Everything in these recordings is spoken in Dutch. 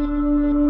Música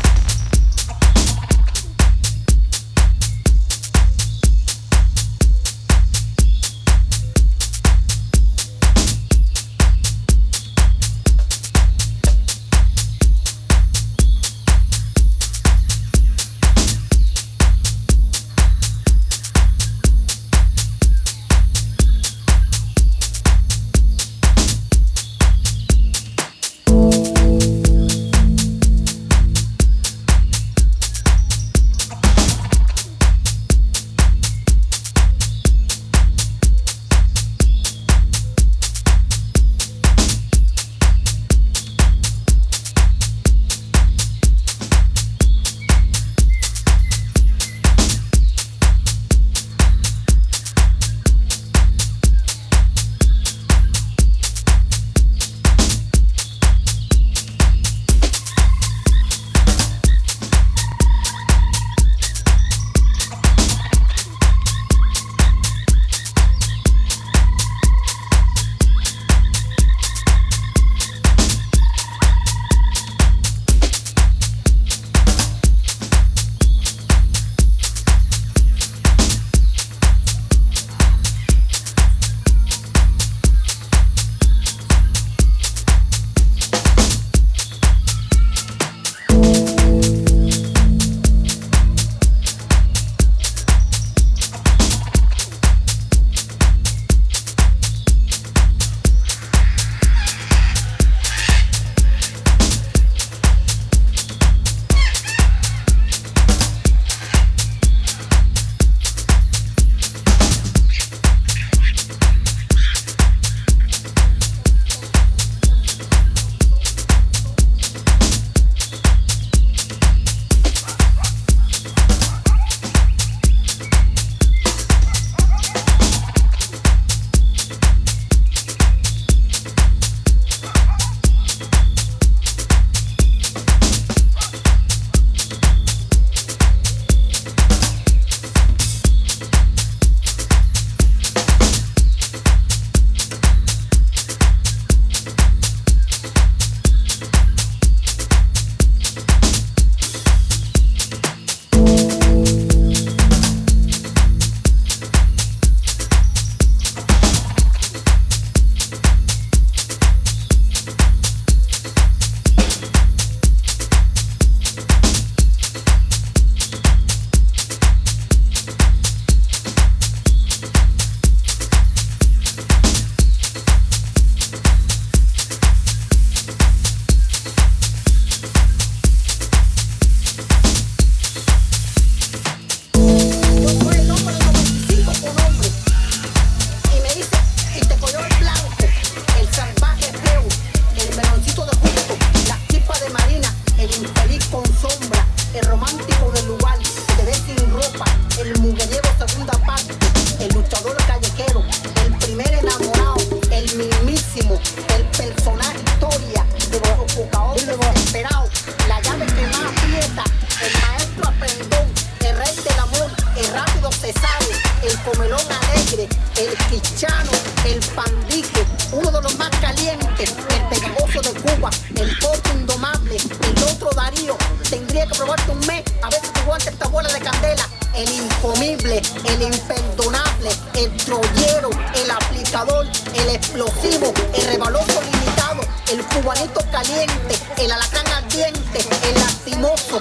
el quichano, el pandico, uno de los más calientes, el pegajoso de Cuba, el corto indomable, el otro Darío. Tendría que probarte un mes a ver si te aguanta esta bola de candela. El incomible, el imperdonable, el troyero, el aplicador, el explosivo, el rebaloso limitado, el cubanito caliente, el alacrán ardiente, el lastimoso,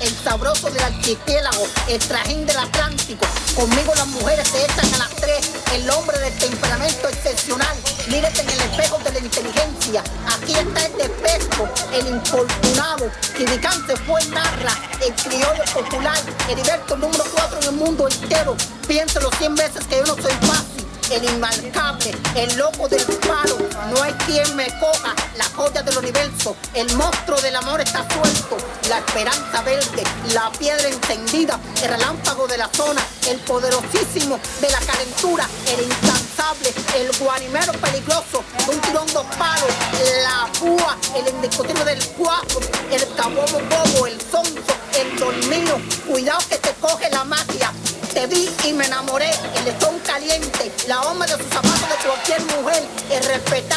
el sabroso del archipiélago, el trajín del Atlántico. Conmigo las mujeres se echan a las tres, el hombre del temperamento excepcional. Mírate en el espejo de la inteligencia, aquí está el despejo, el infortunado. Quiricante fue narra, el criollo popular, el Heriberto número cuatro en el mundo entero. Piénsalo cien veces que yo no soy fácil. El inmarcable, el loco del palo, no hay quien me coja, joyas del universo. El monstruo del amor está suelto. La esperanza verde, la piedra encendida, el relámpago de la zona, el poderosísimo de la calentura, el incansable, el guanimero peligroso, un tirón dos palos, la púa, el indiscutible del cuaco, el cabobo bobo, el sonso, el dormido. Cuidado que te coge la magia te vi y me enamoré, el lechón caliente, la onda de sus zapatos de cualquier mujer, el respetar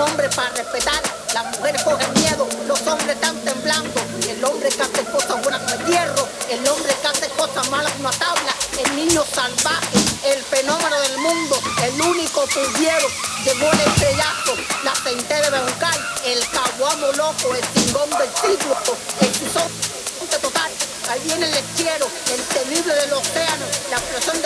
hombre para respetar. Las mujeres cogen miedo, los hombres están temblando. El hombre que hace cosas buenas como el hierro, el hombre que hace cosas malas una tabla. El niño salvaje, el fenómeno del mundo, el único pudiero. Llegó el estrellazo, la gente de Bencal, el caguamo loco, el cingón del siglo, el tizón total. Ahí viene el lechero, el temible del océano, la explosión del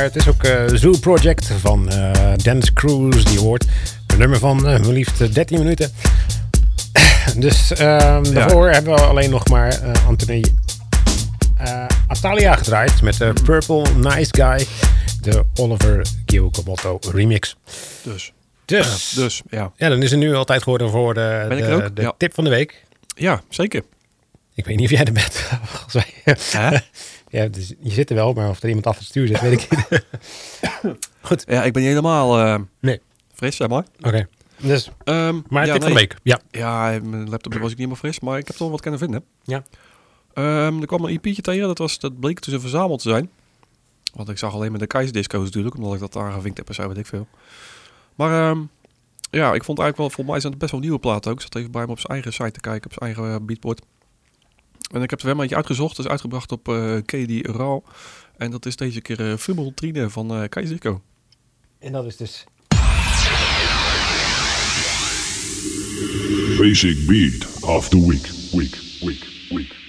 Maar het is ook eh, Zoo Project van eh Dennis Cruz, die hoort. Een nummer van maar liefst 13 minuten. dus ehm, daarvoor hebben we alleen nog maar eh, Anthony Atalia gedraaid met de Purple Nice Guy, de Oliver Giacomotto remix. Dus, Dus, dus ja. ja, dan is het nu altijd geworden voor de, de, ook? de Ja. tip van de week. Ja, zeker. Ik weet niet of jij er bent. volgens mij. Ja, dus je zit er wel, maar of er iemand af het stuur zit, weet ik niet. Oké, Ja, ik ben niet helemaal eh, Nee. fris, zeg maar. dus, Ehm, maar ja, tip van nee. de week. Ja. Ja, mijn laptop was ik niet helemaal fris, maar ik heb toch wel wat kunnen vinden. Ja. Ehm, er kwam een EP'tje tegen, dat, was, dat bleek een verzameld te zijn. Want ik zag alleen maar de Keizerdisco's natuurlijk, omdat ik dat aangevinkt heb en zo, weet ik veel. Maar ehm, ja, ik vond eigenlijk wel, volgens mij zijn het best wel nieuwe platen ook. Ik zat even bij hem op zijn eigen site te kijken, op zijn eigen eh, beatboard. En ik heb er wel een beetje uitgezocht, dat is uitgebracht op eh KD Raw. En dat is deze keer uh, Fummel Trine van eh Keizerdisco. En dat is dus... Basic beat of the. Week. Week. Week. Week.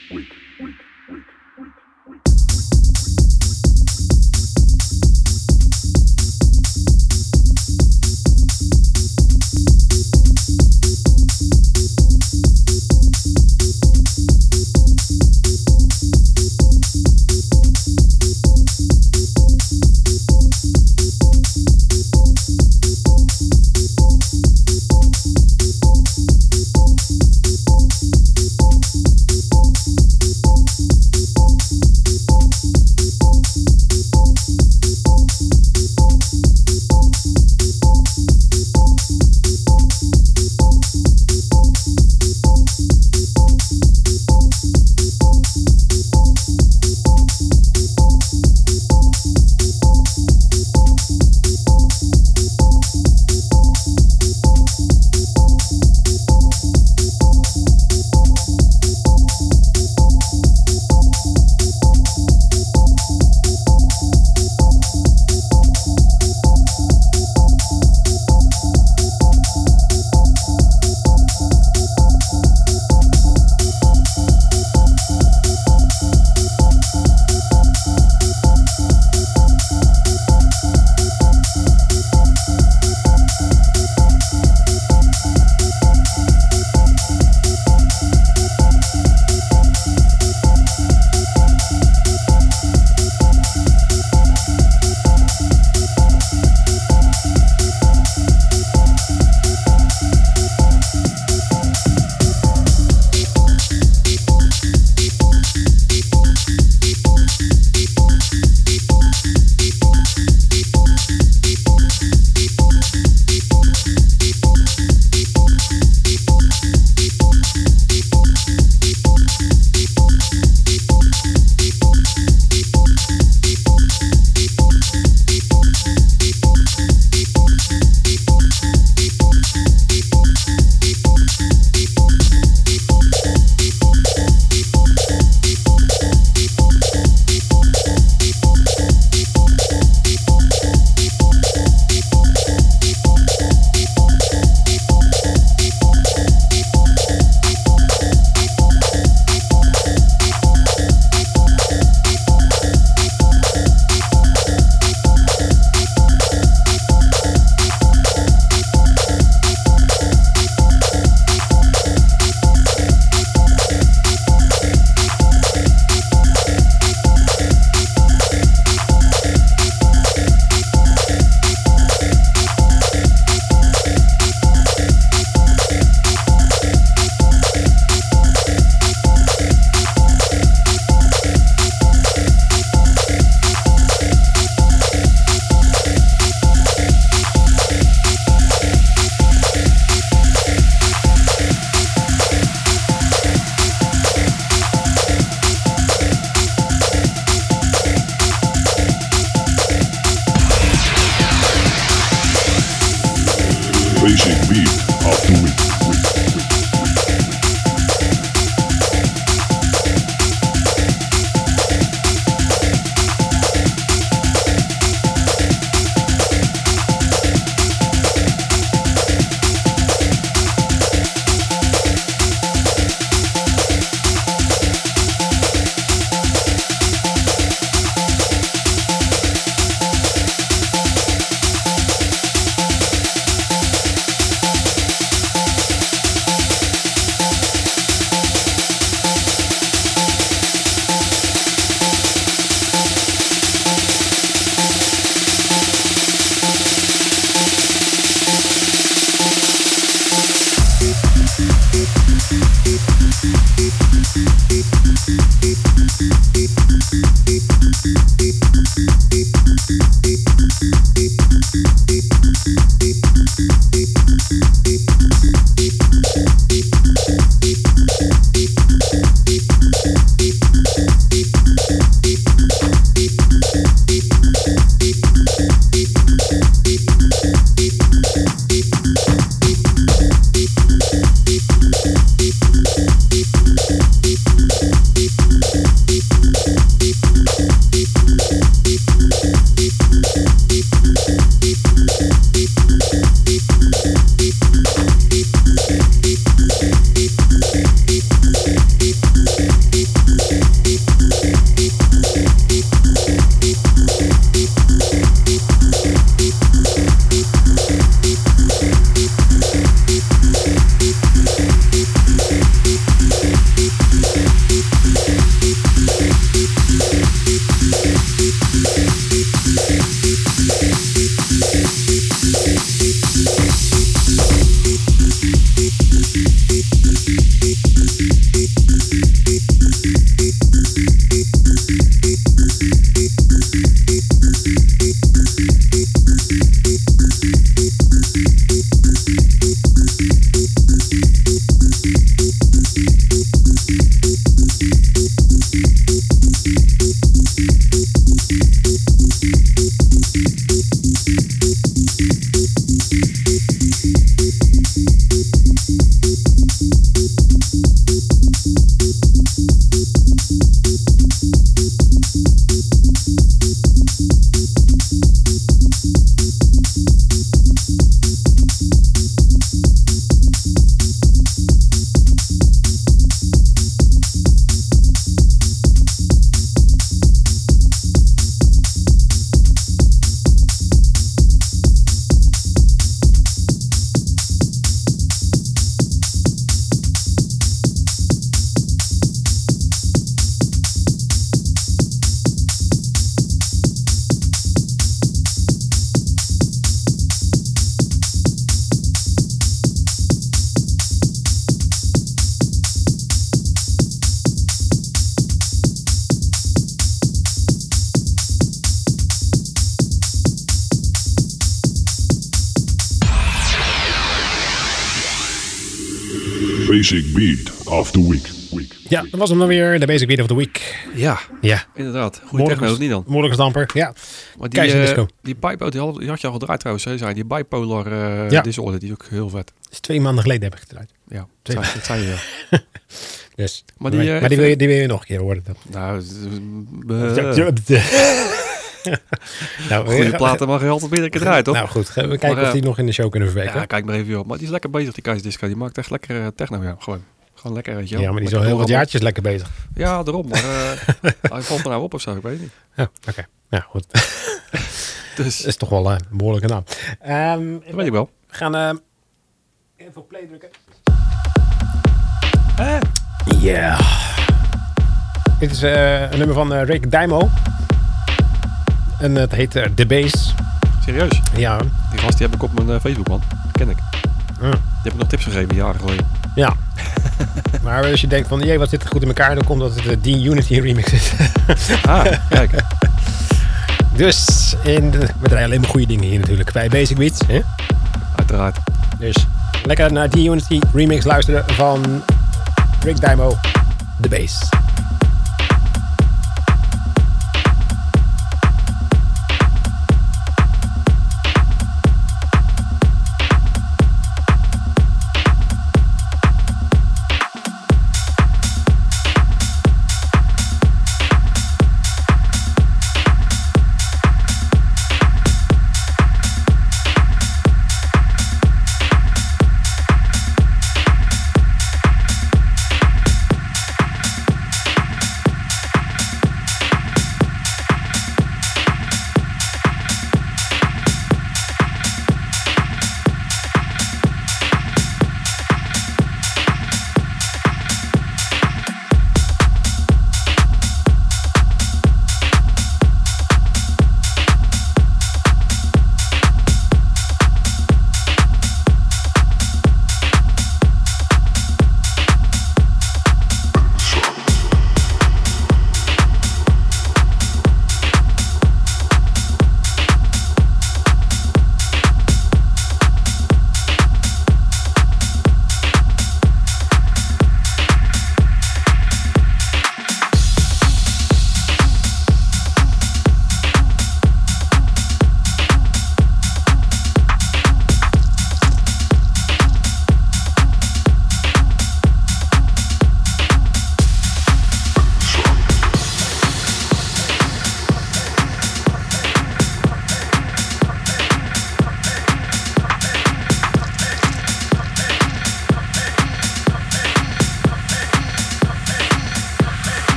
Dat was hem dan weer. De Basic Beat of the Week. Ja, Ja. inderdaad. Goede techno, niet dan? Moeilijke stamper. Ja. Maar die, eh, Disco. die, bipo- die, had, die had je al gedraaid trouwens. Hè, zei, die bipolar Ja. disorder, die is ook heel vet. Dat is twee maanden geleden heb ik eruit. Ja, Twee- dat zei, dat zei je wel. Dus. Maar die, nee, eh, maar die, wil je, die wil je nog een keer horen. Dat. Nou, nou, goede platen mag je altijd meerdere keer draaien, toch? Nou goed, we kijken Maar, of die nog in de show kunnen verwerken. ja, kijk maar even op. Maar die is lekker bezig, die Keizer Disco. Die maakt echt lekker techno, ja. Gewoon. Gewoon lekker, weet je Ja, maar die is al heel wat jaartjes lekker bezig. Ja, daarom. Maar eh, hij valt er nou op of zo, ik weet niet. Ja, oké. Nou goed. Dus, Dat is toch wel eh, een behoorlijke naam. Ehm, dat weet ik wel. We gaan ehm, even op play drukken. Ja. Dit is eh, een nummer van Rick Dymo. En het heet The Bass. Serieus. Ja. Die gast die heb ik op mijn Facebook, man. Ken ik. Ja. Die heb ik nog tips gegeven, jaren geleden. ja. maar als je denkt van, jee, wat zit er goed in elkaar, dan komt dat het de D-Unity remix is. Ah, kijk. dus in de, we draaien alleen maar goede dingen hier natuurlijk bij Basic Beats. Hè? Uiteraard. Dus lekker naar D-Unity remix luisteren van Rick Dymo, The Bass.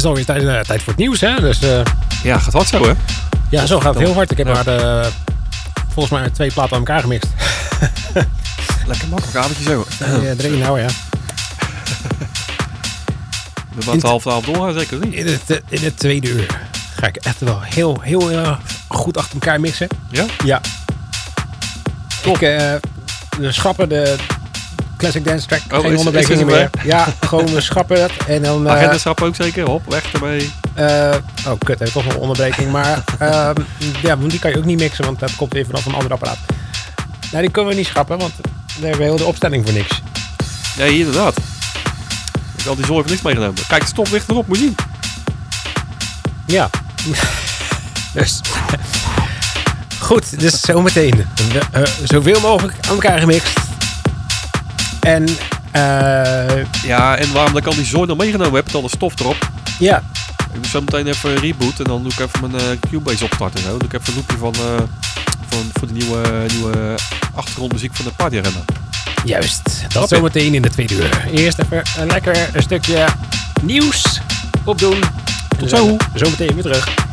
Is alweer tijd, eh, tijd voor het nieuws, hè? Dus eh, Ja, gaat hard zo, hè? ja, zo gaat het heel hard. Ik heb Ja. maar de, volgens mij twee platen aan elkaar gemixt. Lekker makkelijk avondje zo. Ja, drie nou ja. We het half half door, zeker niet? In het, eh, in het tweede uur ga ik echt wel heel, heel eh, goed achter elkaar mixen. Ja? Ja. Top. Ik, eh, we schrappen de Classic Dance Track. Oh, Geen is- het meer. Ja, gewoon we schrappen dat. En dan... eh, Agendaschap ook zeker, hop, weg ermee. eh, oh, kut, heb ik toch nog een onderbreking. Maar ehm, ja, want die kan je ook niet mixen, want dat komt weer vanaf een ander apparaat. Nou, die kunnen we niet schrappen, want daar hebben we heel de opstelling voor niks. Nee, inderdaad. Ik had die zorg niks meegenomen. Kijk, de stop ligt erop, moet je zien. Ja. dus. Goed, dus zometeen. eh, zoveel mogelijk aan elkaar gemixt. En eh, Ja, en waarom ik al die zooi nog meegenomen heb, met alle stof erop. ja, Ik doe zo meteen even een reboot en dan doe ik even mijn eh, Cubase opstarten. en Zo. Dan doe ik even een loopje van, eh, van, voor de nieuwe, nieuwe achtergrondmuziek van de Party Arena. juist. Dat zometeen in de tweede uur. Eerst even een lekker een stukje nieuws opdoen. En dan zo. Zometeen weer terug.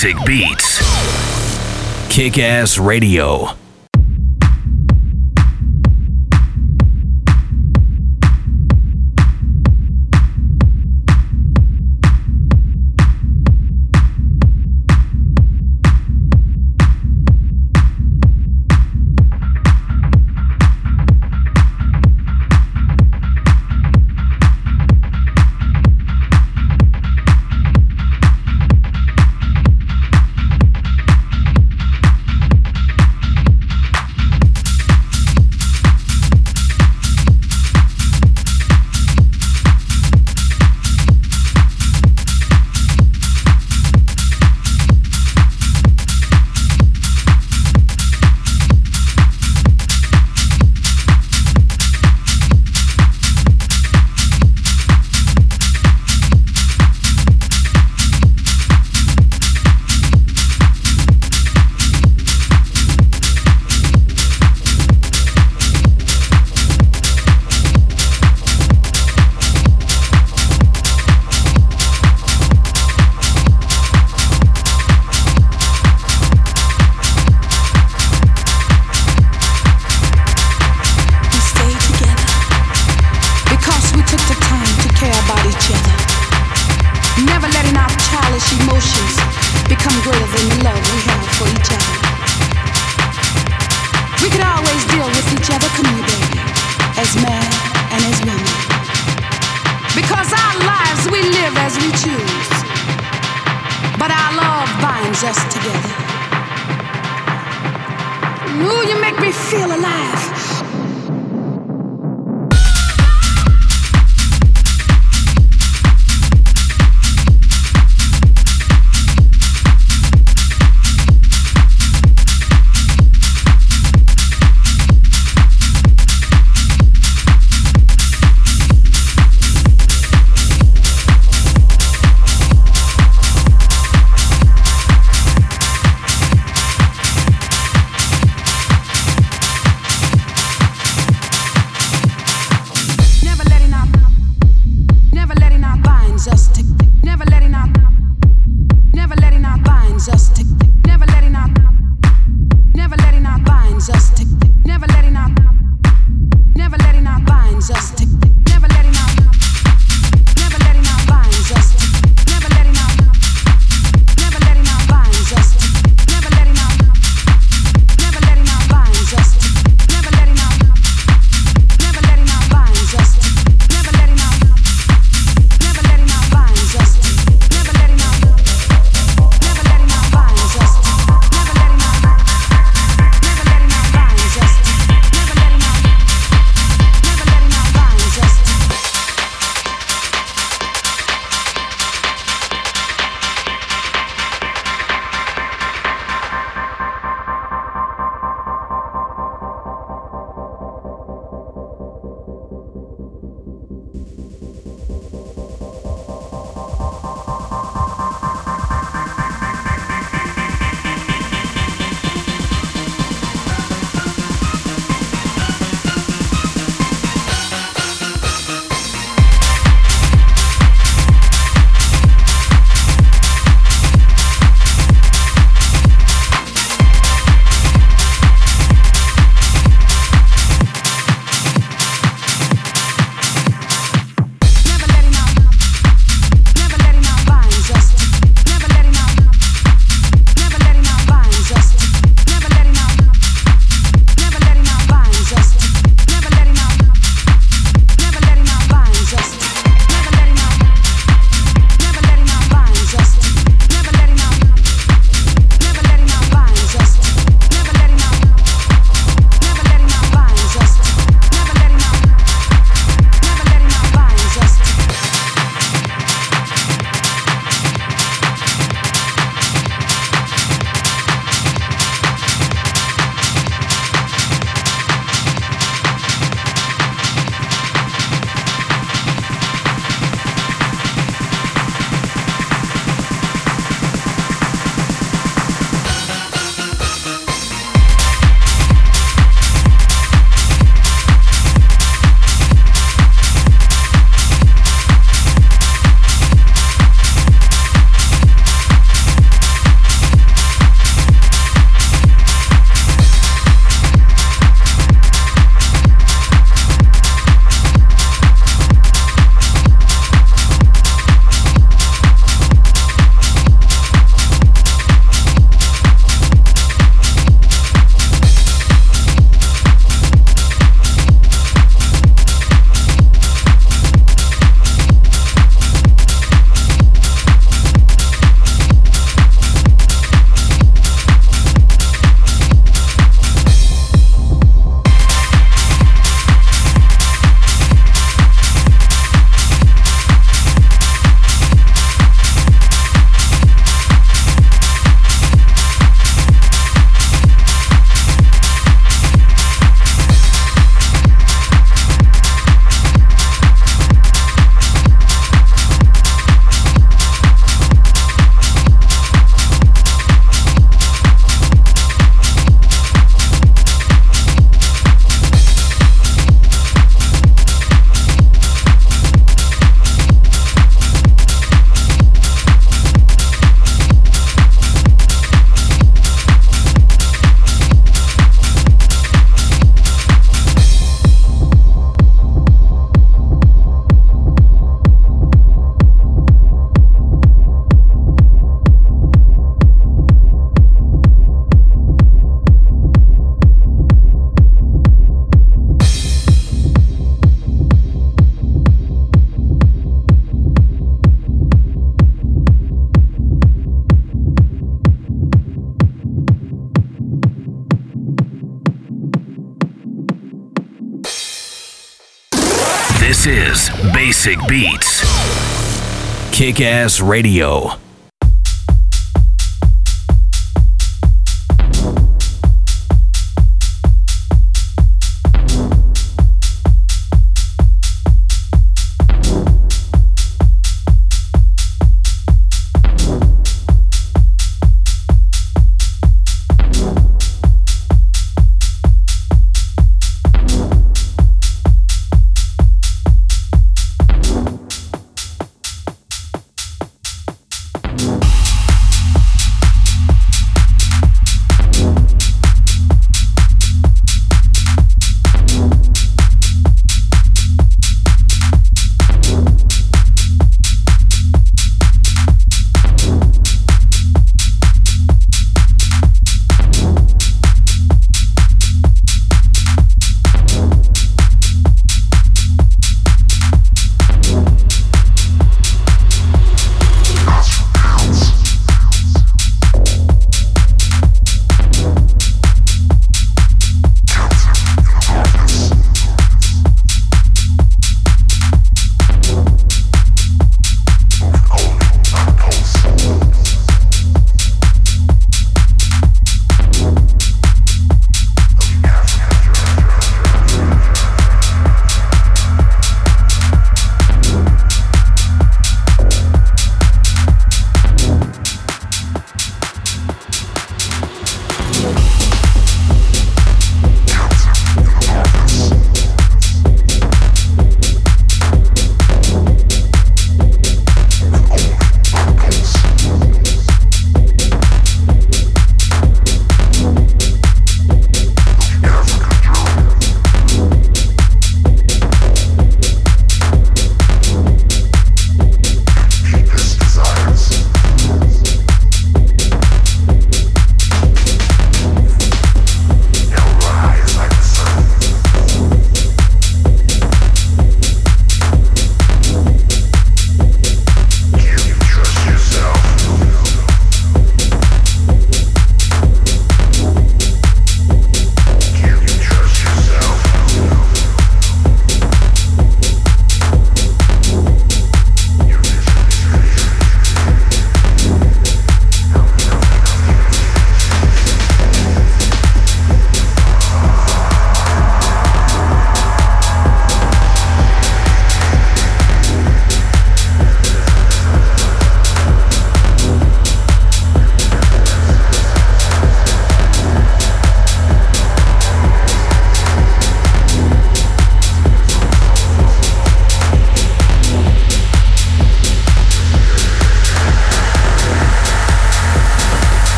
Basic Beats. Kick Ass Radio. Basic Beats. Kick Ass Radio.